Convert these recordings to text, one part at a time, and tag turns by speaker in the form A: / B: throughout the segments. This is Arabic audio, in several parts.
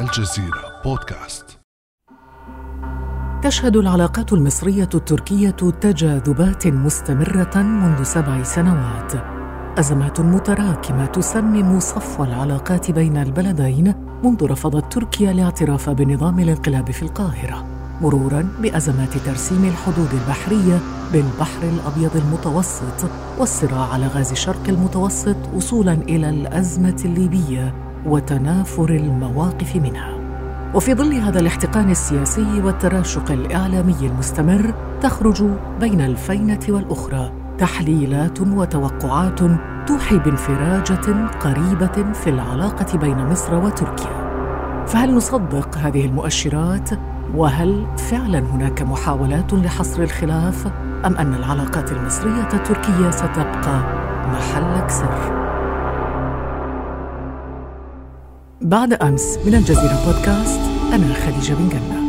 A: الجزيرة بودكاست.
B: تشهد العلاقات المصرية التركية تجاذبات مستمرة منذ سبع سنوات. أزمات متراكمة تسمم صفو العلاقات بين البلدين منذ رفضت تركيا الاعتراف بنظام الانقلاب في القاهرة مرورا بأزمات ترسيم الحدود البحرية بالبحر الأبيض المتوسط والصراع على غاز شرق المتوسط وصولا إلى الأزمة الليبية. وتنافر المواقف منها. وفي ظل هذا الاحتقان السياسي والتراشق الإعلامي المستمر تخرج بين الفينة والأخرى تحليلات وتوقعات توحي بانفراجة قريبة في العلاقة بين مصر وتركيا. فهل نصدق هذه المؤشرات؟ وهل فعلا هناك محاولات لحصر الخلاف؟ أم أن العلاقات المصرية التركية ستبقى محل سر؟ بعد أمس من الجزيرة بودكاست أنا خديجة بن جنة.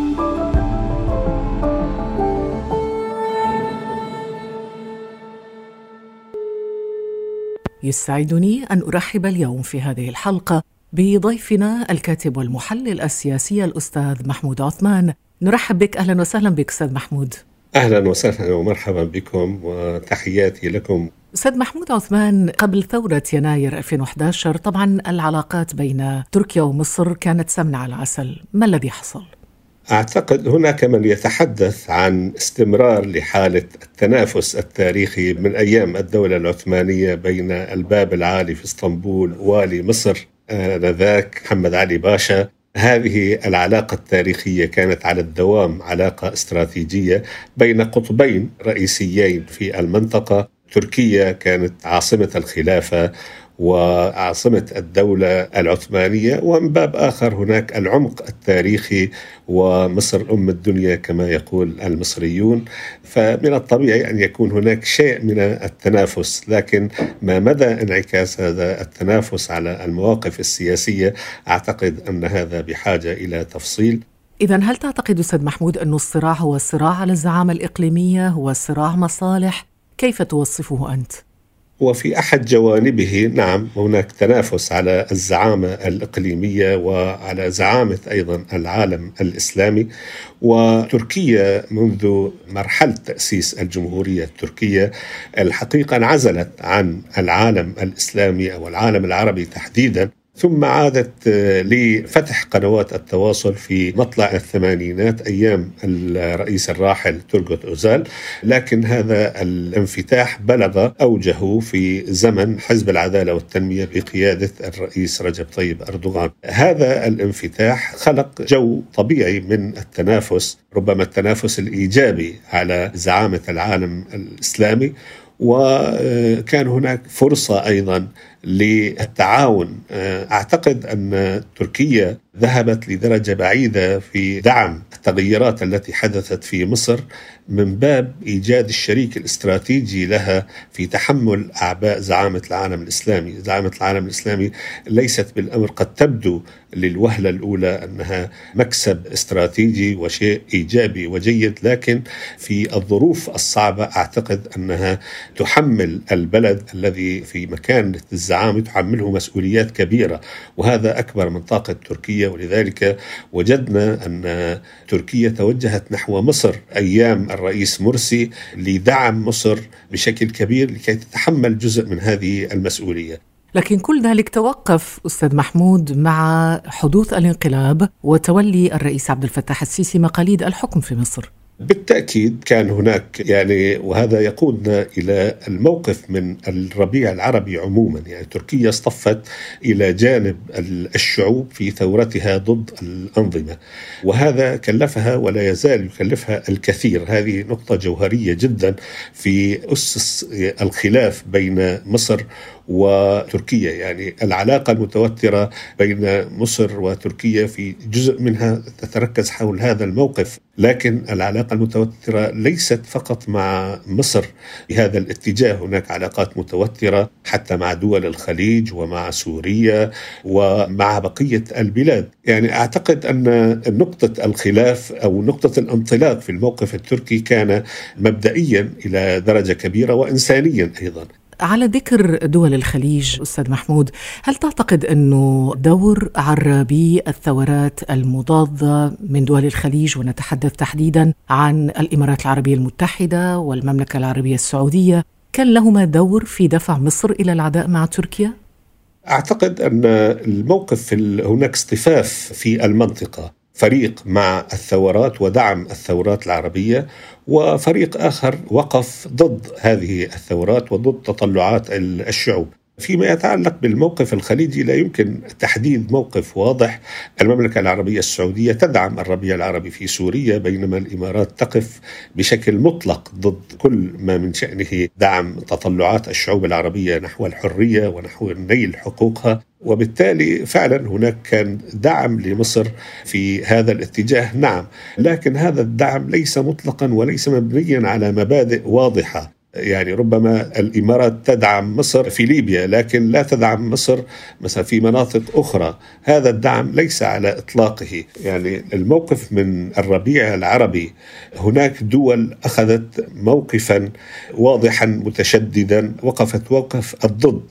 B: يسعدني أن أرحب اليوم في هذه الحلقة بضيفنا الكاتب والمحلل السياسي الأستاذ محمود عثمان. نرحب بك أهلا وسهلا بك أستاذ محمود.
C: أهلا وسهلا ومرحبا بكم وتحياتي لكم.
B: أستاذ محمود عثمان قبل ثورة يناير 2011 طبعا العلاقات بين تركيا ومصر كانت سمنة على العسل ما الذي حصل؟
C: أعتقد هناك من يتحدث عن استمرار لحالة التنافس التاريخي من أيام الدولة العثمانية بين الباب العالي في إسطنبول والي مصر آنذاك محمد علي باشا. هذه العلاقة التاريخية كانت على الدوام علاقة استراتيجية بين قطبين رئيسيين في المنطقة. تركيا كانت عاصمة الخلافة وعاصمة الدولة العثمانية ومن باب آخر هناك العمق التاريخي ومصر أم الدنيا كما يقول المصريون. فمن الطبيعي أن يكون هناك شيء من التنافس لكن ما مدى انعكاس هذا التنافس على المواقف السياسية؟ أعتقد أن هذا بحاجة إلى تفصيل.
B: إذا هل تعتقد أستاذ محمود أن الصراع هو الصراع على الزعامة الإقليمية هو صراع مصالح؟ كيف توصفه أنت؟
C: وفي أحد جوانبه نعم هناك تنافس على الزعامة الإقليمية وعلى زعامة أيضا العالم الإسلامي وتركيا منذ مرحلة تأسيس الجمهورية التركية الحقيقة انعزلت عن العالم الإسلامي أو العالم العربي تحديدا ثم عادت آه، لفتح قنوات التواصل في مطلع الثمانينات أيام الرئيس الراحل ترغوت أوزال لكن هذا الانفتاح بلغ أوجه في زمن حزب العدالة والتنمية بقيادة الرئيس رجب طيب أردوغان. هذا الانفتاح خلق جو طبيعي من التنافس ربما التنافس الإيجابي على زعامة العالم الإسلامي وكان هناك فرصة أيضا للتعاون. أعتقد أن تركيا ذهبت لدرجة بعيدة في دعم التغيرات التي حدثت في مصر من باب إيجاد الشريك الاستراتيجي لها في تحمل أعباء زعامة العالم الإسلامي، زعامة العالم الإسلامي ليست بالأمر قد تبدو للوهلة الأولى أنها مكسب استراتيجي وشيء إيجابي وجيد، لكن في الظروف الصعبة أعتقد أنها تحمل البلد الذي في مكان الزعامة تحمله مسؤوليات كبيرة، وهذا أكبر من طاقة تركيا ولذلك وجدنا أن تركيا توجهت نحو مصر أيام الرئيس مرسي لدعم مصر بشكل كبير لكي تتحمل جزء من هذه المسؤولية.
B: لكن كل ذلك توقف أستاذ محمود مع حدوث الانقلاب وتولي الرئيس عبد الفتاح السيسي مقاليد الحكم في مصر.
C: بالتأكيد كان هناك يعني وهذا يقودنا إلى الموقف من الربيع العربي عموما. يعني تركيا اصطفت إلى جانب الشعوب في ثورتها ضد الأنظمة. وهذا كلفها ولا يزال يكلفها الكثير. هذه نقطة جوهرية جدا في أسس الخلاف بين مصر وتركيا. يعني العلاقة المتوترة بين مصر وتركيا في جزء منها تتركز حول هذا الموقف لكن العلاقة المتوترة ليست فقط مع مصر بهذا الاتجاه. هناك علاقات متوترة حتى مع دول الخليج ومع سوريا ومع بقية البلاد. يعني أعتقد أن نقطة الخلاف أو نقطة الانطلاق في الموقف التركي كان مبدئيا إلى درجة كبيرة وإنسانيا أيضا.
B: على ذكر دول الخليج أستاذ محمود هل تعتقد أنه دور عرابي الثورات المضادة من دول الخليج ونتحدث تحديدا عن الإمارات العربية المتحدة والمملكة العربية السعودية كان لهما دور في دفع مصر إلى العداء مع تركيا؟
C: أعتقد أن الموقف هناك اصطفاف في المنطقة فريق مع الثورات ودعم الثورات العربية وفريق آخر وقف ضد هذه الثورات وضد تطلعات الشعوب. فيما يتعلق بالموقف الخليجي لا يمكن تحديد موقف واضح. المملكة العربية السعودية تدعم الربيع العربي في سوريا بينما الإمارات تقف بشكل مطلق ضد كل ما من شأنه دعم تطلعات الشعوب العربية نحو الحرية ونحو نيل حقوقها. وبالتالي فعلا هناك كان دعم لمصر في هذا الاتجاه. نعم لكن هذا الدعم ليس مطلقا وليس مبنيا على مبادئ واضحة. يعني ربما الإمارات تدعم مصر في ليبيا لكن لا تدعم مصر مثلا في مناطق أخرى. هذا الدعم ليس على إطلاقه. يعني الموقف من الربيع العربي هناك دول أخذت موقفا واضحا متشددا وقفت وقف الضد.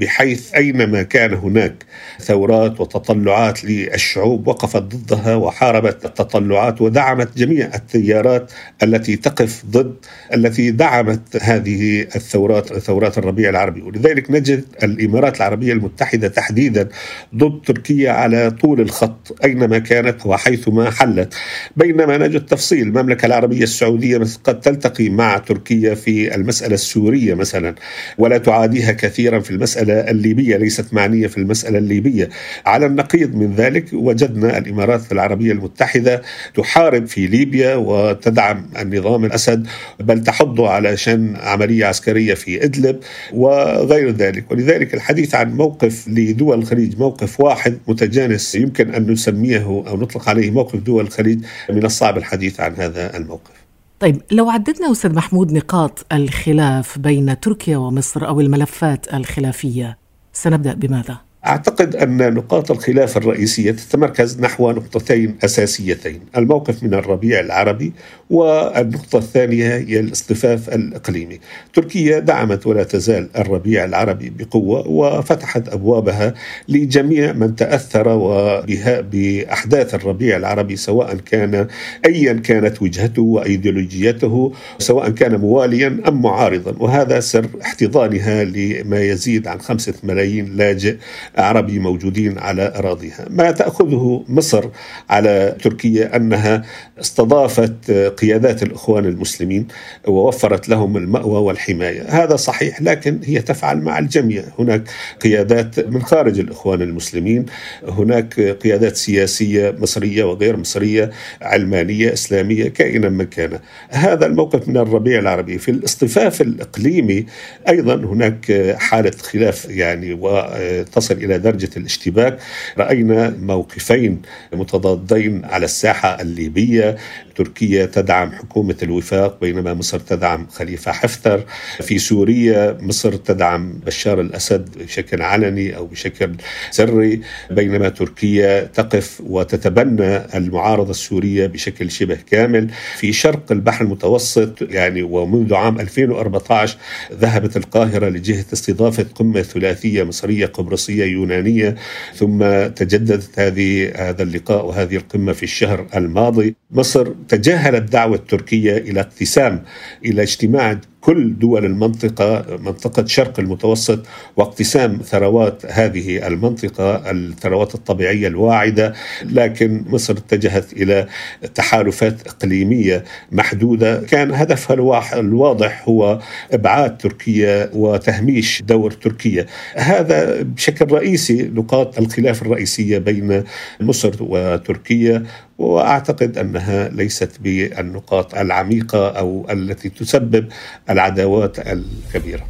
C: بحيث أينما كان هناك ثورات وتطلعات للشعوب وقفت ضدها وحاربت التطلعات ودعمت جميع التيارات التي تقف ضد التي دعمت هذه الثورات ثورات الربيع العربي. ولذلك نجد الإمارات العربية المتحدة تحديدا ضد تركيا على طول الخط أينما كانت وحيثما حلت. بينما نجد تفصيل المملكة العربية السعودية قد تلتقي مع تركيا في المسألة السورية مثلا ولا تعاديها كثيرا في المسألة المسألة الليبية ليست معنية في المسألة الليبية. على النقيض من ذلك وجدنا الإمارات العربية المتحدة تحارب في ليبيا وتدعم النظام الأسد بل تحضه علشان عملية عسكرية في إدلب وغير ذلك. ولذلك الحديث عن موقف لدول الخليج موقف واحد متجانس يمكن أن نسميه أو نطلق عليه موقف دول الخليج من الصعب الحديث عن هذا الموقف.
B: طيب لو عددنا أستاذ محمود نقاط الخلاف بين تركيا ومصر أو الملفات الخلافية سنبدأ بماذا؟
C: أعتقد أن نقاط الخلاف الرئيسية تتمركز نحو نقطتين أساسيتين، الموقف من الربيع العربي والنقطة الثانية هي الاصطفاف الإقليمي. تركيا دعمت ولا تزال الربيع العربي بقوة وفتحت أبوابها لجميع من تأثر وبها بأحداث الربيع العربي سواء كان ايا كانت وجهته وإيديولوجيته سواء كان مواليا أم معارضا وهذا سر احتضانها لما يزيد عن خمسة ملايين لاجئ عربي موجودين على أراضيها. ما تأخذه مصر على تركيا أنها استضافت قيادات الإخوان المسلمين ووفرت لهم المأوى والحماية. هذا صحيح لكن هي تفعل مع الجميع. هناك قيادات من خارج الإخوان المسلمين هناك قيادات سياسية مصرية وغير مصرية علمانية إسلامية كائنا من كان. هذا الموقف من الربيع العربي. في الاصطفاف الإقليمي أيضا هناك حالة خلاف يعني وتصل إلى درجة الاشتباك. رأينا موقفين متضادين على الساحة الليبية تركيا تدعم حكومة الوفاق بينما مصر تدعم خليفة حفتر. في سوريا مصر تدعم بشار الأسد بشكل علني أو بشكل سري بينما تركيا تقف وتتبنى المعارضة السورية بشكل شبه كامل. في شرق البحر المتوسط يعني ومنذ عام 2014 ذهبت القاهرة لجهة استضافة قمة ثلاثية مصرية قبرصية يونانية. ثم تجددت هذه هذا اللقاء وهذه القمة في الشهر الماضي. مصر تجاهلت دعوة تركيا إلى اقتسام إلى اجتماع كل دول المنطقة منطقة شرق المتوسط واقتسام ثروات هذه المنطقة الثروات الطبيعية الواعدة لكن مصر اتجهت إلى تحالفات إقليمية محدودة. كان هدفها الواضح هو إبعاد تركيا وتهميش دور تركيا. هذا بشكل رئيسي نقاط الخلاف الرئيسية بين مصر وتركيا وأعتقد أنها ليست بالنقاط العميقة أو التي تسبب العداوات الكبيرة.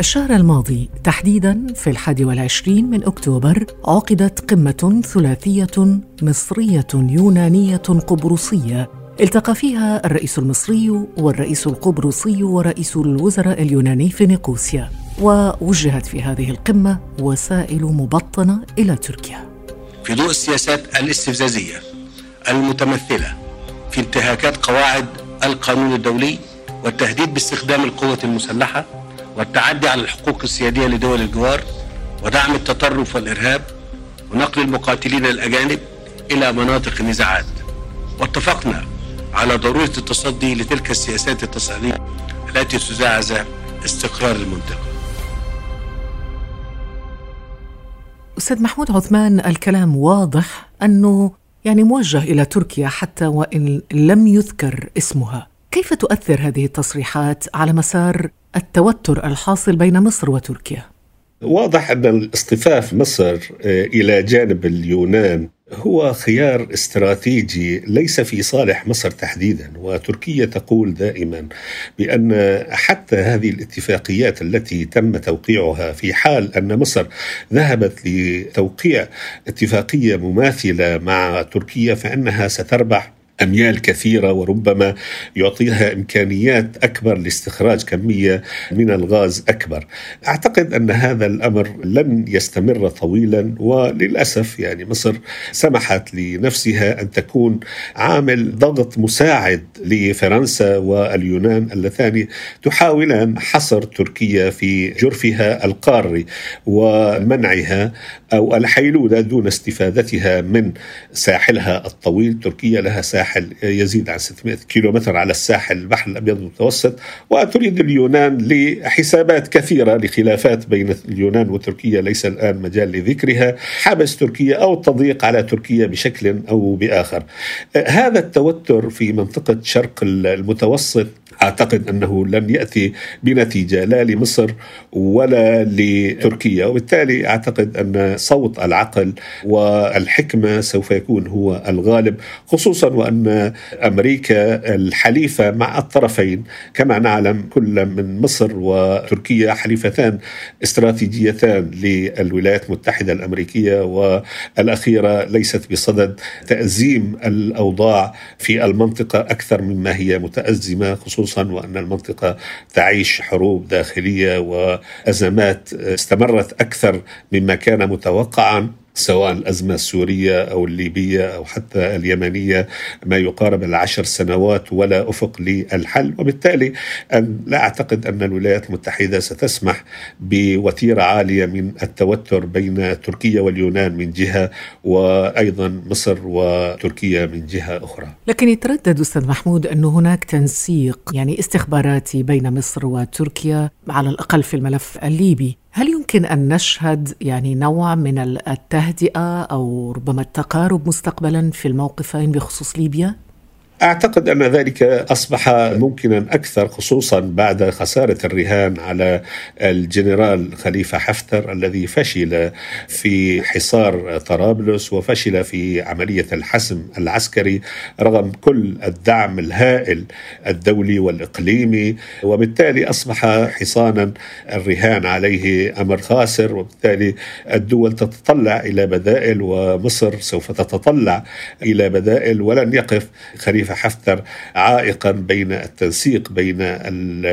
B: الشهر الماضي تحديدا في الحادي والعشرين من أكتوبر عقدت قمة ثلاثية مصرية يونانية قبرصية. التقى فيها الرئيس المصري والرئيس القبرصي ورئيس الوزراء اليوناني في نيقوسيا. ووجهت في هذه القمة وسائل مبطنة إلى تركيا.
D: في ضوء السياسات الاستفزازية المتمثلة في انتهاكات قواعد القانون الدولي والتهديد باستخدام القوة المسلحة والتعدي على الحقوق السيادية لدول الجوار ودعم التطرف والإرهاب ونقل المقاتلين الأجانب إلى مناطق النزاعات. واتفقنا على ضرورة التصدي لتلك السياسات التصعيدية التي تزعزع استقرار المنطقة.
B: أستاذ محمود عثمان الكلام واضح أنه يعني موجه إلى تركيا حتى وإن لم يذكر اسمها. كيف تؤثر هذه التصريحات على مسار التوتر الحاصل بين مصر وتركيا؟
C: واضح أن اصطفاف مصر آه، إلى جانب اليونان هو خيار استراتيجي ليس في صالح مصر تحديدا وتركيا تقول دائما بأن حتى هذه الاتفاقيات التي تم توقيعها في حال أن مصر ذهبت لتوقيع اتفاقية مماثلة مع تركيا فإنها ستربح أميال كثيرة وربما يعطيها إمكانيات أكبر لاستخراج كمية من الغاز أكبر. أعتقد أن هذا الأمر لن يستمر طويلا وللأسف يعني مصر سمحت لنفسها أن تكون عامل ضغط مساعد لفرنسا واليونان اللتان تحاولان حصر تركيا في جرفها القاري ومنعها أو الحيلولة دون استفادتها من ساحلها الطويل، تركيا لها ساحل ساحل يزيد عن 600 كيلومتر على الساحل البحر الأبيض المتوسط وتريد اليونان لحسابات كثيرة لخلافات بين اليونان وتركيا ليس الآن مجال لذكرها. حبس تركيا أو التضييق على تركيا بشكل أو بآخر. هذا التوتر في منطقة شرق المتوسط أعتقد أنه لن يأتي بنتيجة لا لمصر ولا لتركيا وبالتالي أعتقد أن صوت العقل والحكمة سوف يكون هو الغالب خصوصا وأن أمريكا الحليفة مع الطرفين كما نعلم كل من مصر وتركيا حليفتان استراتيجيتان للولايات المتحدة الأمريكية والأخيرة ليست بصدد تأزيم الأوضاع في المنطقة أكثر مما هي متأزمة خصوصا وأن المنطقة تعيش حروب داخلية وأزمات استمرت أكثر مما كان متوقعا. سواء الأزمة السورية أو الليبية أو حتى اليمنية ما يقارب العشر سنوات ولا أفق للحل. وبالتالي أن لا أعتقد أن الولايات المتحدة ستسمح بوتيرة عالية من التوتر بين تركيا واليونان من جهة وأيضا مصر وتركيا من جهة أخرى.
B: لكن يتردد أستاذ محمود أن هناك تنسيق يعني استخباراتي بين مصر وتركيا على الأقل في الملف الليبي. هل يمكن أن نشهد يعني نوع من التهدئة أو ربما التقارب مستقبلا في الموقفين بخصوص ليبيا؟
C: أعتقد أن ذلك أصبح ممكنا أكثر خصوصا بعد خسارة الرهان على الجنرال خليفة حفتر الذي فشل في حصار طرابلس وفشل في عملية الحسم العسكري رغم كل الدعم الهائل الدولي والإقليمي. وبالتالي أصبح حصانا الرهان عليه أمر خاسر وبالتالي الدول تتطلع إلى بدائل ومصر سوف تتطلع إلى بدائل ولن يقف خليفة خليفه حفتر عائقا بين التنسيق بين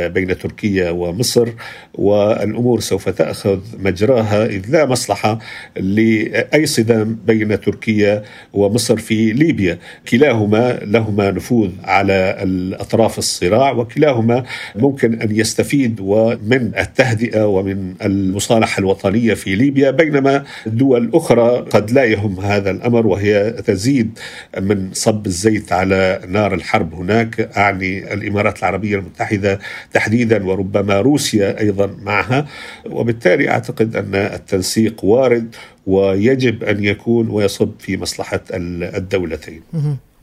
C: بين تركيا ومصر والأمور سوف تأخذ مجراها إذ لا مصلحة لأي صدام بين تركيا ومصر في ليبيا، كلاهما لهما نفوذ على الأطراف الصراع وكلاهما ممكن أن يستفيد من التهدئة ومن المصالحة الوطنية في ليبيا. بينما دول أخرى قد لا يهم هذا الأمر وهي تزيد من صب الزيت على نار الحرب هناك أعني الإمارات العربية المتحدة تحديدا وربما روسيا أيضا معها وبالتالي أعتقد أن التنسيق وارد ويجب أن يكون ويصب في مصلحة الدولتين.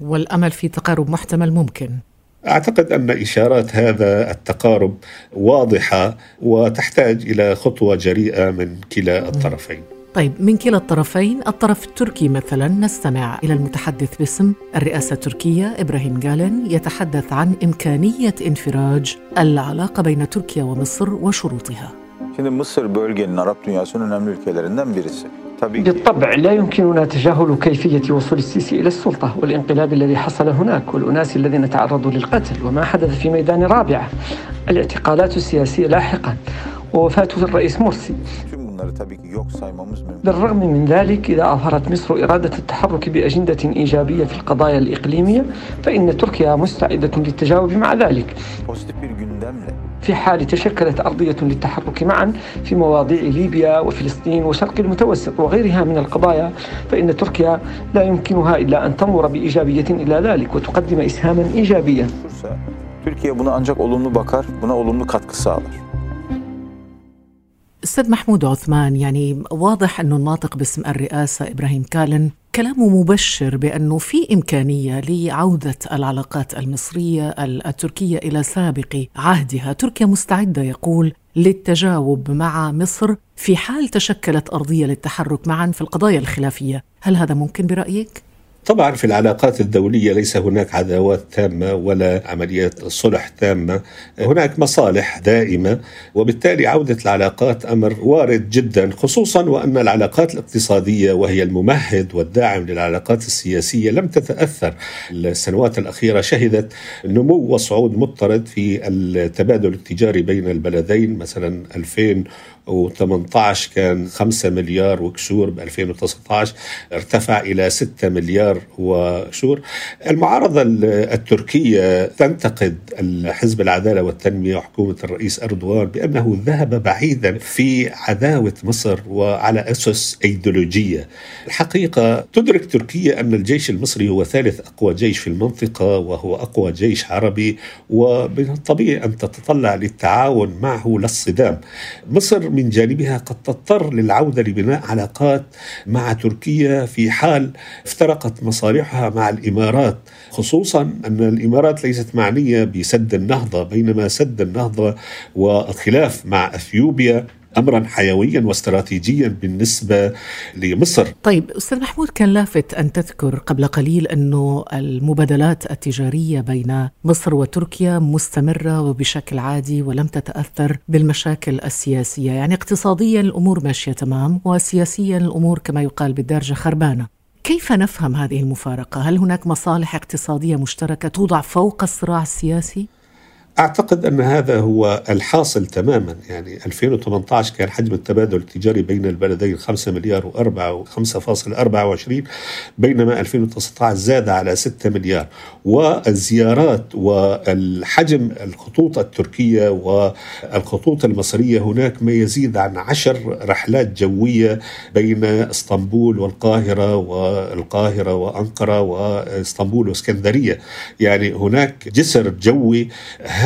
B: والأمل في تقارب محتمل ممكن.
C: أعتقد أن إشارات هذا التقارب واضحة وتحتاج إلى خطوة جريئة من كلا الطرفين.
B: طيب من كلا الطرفين الطرف التركي مثلا نستمع إلى المتحدث باسم الرئاسة التركية إبراهيم جالن يتحدث عن إمكانية انفراج العلاقة بين تركيا ومصر وشروطها.
E: Şimdi Mısır bölgenin Arap dünyasının önemli ülkelerinden birisi.
F: Tabii بالطبع لا يمكننا تجاهل كيفية وصول السيسي إلى السلطة والانقلاب الذي حصل هناك والأناس الذين تعرضوا للقتل وما حدث في ميدان رابعة الاعتقالات السياسية لاحقا ووفاة الرئيس مرسي.
E: Bunları tabii ki yok saymamız mümkün.
F: بالرغم من ذلك إذا أظهرت مصر إرادة التحرك بأجندة إيجابية في القضايا الإقليمية فإن تركيا مستعدة للتجاوب مع ذلك
E: Pozitif bir gündemle
F: في حال تشكلت أرضية للتحرك معا في مواضيع ليبيا وفلسطين وشرق المتوسط وغيرها من القضايا فإن تركيا لا يمكنها إلا أن تنظر بإيجابية إلى ذلك وتقدم إسهاما إيجابيا
E: Türkiye buna ancak olumlu bakar, buna olumlu katkı sağlar.
B: أستاذ محمود عثمان يعني واضح أنه الناطق باسم الرئاسة إبراهيم كالن كلامه مبشر بأنه في إمكانية لعودة العلاقات المصرية التركية إلى سابق عهدها، تركيا مستعدة يقول للتجاوب مع مصر في حال تشكلت أرضية للتحرك معا في القضايا الخلافية، هل هذا ممكن برأيك؟
C: طبعا في العلاقات الدولية ليس هناك عداوات تامة ولا عمليات صلح تامة. هناك مصالح دائمة وبالتالي عودة العلاقات أمر وارد جدا خصوصا وأن العلاقات الاقتصادية وهي الممهد والداعم للعلاقات السياسية لم تتأثر. السنوات الأخيرة شهدت نمو وصعود مضطرد في التبادل التجاري بين البلدين مثلا 2018 كان 5 مليار وكسور ب 2019 ارتفع إلى 6 مليار وشور المعارضة التركية تنتقد حزب العدالة والتنمية وحكومة الرئيس أردوغان بأنه ذهب بعيدا في عداوة مصر وعلى أسس أيديولوجية. الحقيقة تدرك تركيا أن الجيش المصري هو ثالث أقوى جيش في المنطقة وهو أقوى جيش عربي ومن الطبيعي أن تتطلع للتعاون معه للصدام مصر من جانبها قد تضطر للعودة لبناء علاقات مع تركيا في حال افترقت مصالحها مع الإمارات خصوصا أن الإمارات ليست معنية بسد النهضة بينما سد النهضة والخلاف مع أثيوبيا امرا حيويا واستراتيجيا بالنسبة لمصر.
B: طيب أستاذ محمود كان لافت أن تذكر قبل قليل انه المبادلات التجارية بين مصر وتركيا مستمرة وبشكل عادي ولم تتأثر بالمشاكل السياسية، يعني اقتصاديا الأمور ماشية تمام وسياسيا الأمور كما يقال بالدارجه خربانة. كيف نفهم هذه المفارقة؟ هل هناك مصالح اقتصادية مشتركة توضع فوق الصراع السياسي؟
C: أعتقد أن هذا هو الحاصل تماما. يعني 2018 كان حجم التبادل التجاري بين البلدين 5 مليار و4 و5.24 بينما 2019 زاد على 6 مليار. والزيارات والحجم الخطوط التركية والخطوط المصرية هناك ما يزيد عن عشر رحلات جوية بين إسطنبول والقاهرة والقاهرة وأنقرة وإسطنبول وإسكندرية. يعني هناك جسر جوي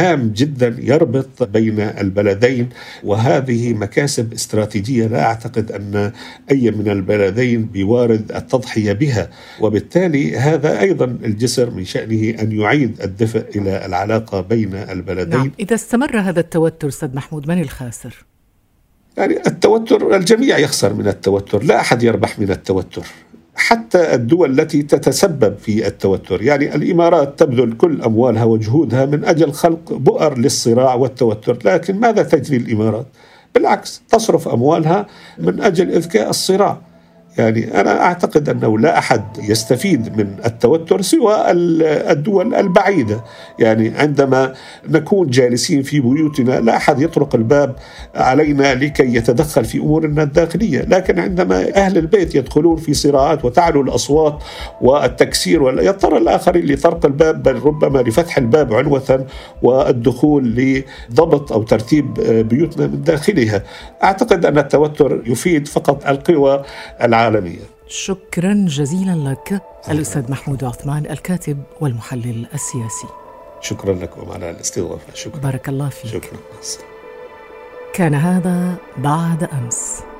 C: هام جدا يربط بين البلدين وهذه مكاسب استراتيجية لا أعتقد أن أي من البلدين بوارد التضحية بها وبالتالي هذا أيضا الجسر من شأنه أن يعيد الدفء إلى العلاقة بين البلدين
B: نعم. إذا استمر هذا التوتر أستاذ محمود من الخاسر؟
C: يعني التوتر الجميع يخسر من التوتر لا أحد يربح من التوتر حتى الدول التي تتسبب في التوتر. يعني الإمارات تبذل كل أموالها وجهودها من أجل خلق بؤر للصراع والتوتر. لكن ماذا تجري الإمارات؟ بالعكس تصرف أموالها من أجل إذكاء الصراع. يعني أنا أعتقد أنه لا أحد يستفيد من التوتر سوى الدول البعيدة. يعني عندما نكون جالسين في بيوتنا لا أحد يطرق الباب علينا لكي يتدخل في أمورنا الداخلية. لكن عندما أهل البيت يدخلون في صراعات وتعلو الأصوات والتكسير يضطر الآخرين لطرق الباب بل ربما لفتح الباب عنوة والدخول لضبط أو ترتيب بيوتنا من داخلها. أعتقد أن التوتر يفيد فقط القوى العالمية. العالمية
B: شكرا جزيلا لك الأستاذ محمود عثمان الكاتب والمحلل السياسي.
C: شكرا لكم على الاستضافة. شكرا.
B: بارك الله فيك.
C: شكرا.
B: كان هذا بعد أمس.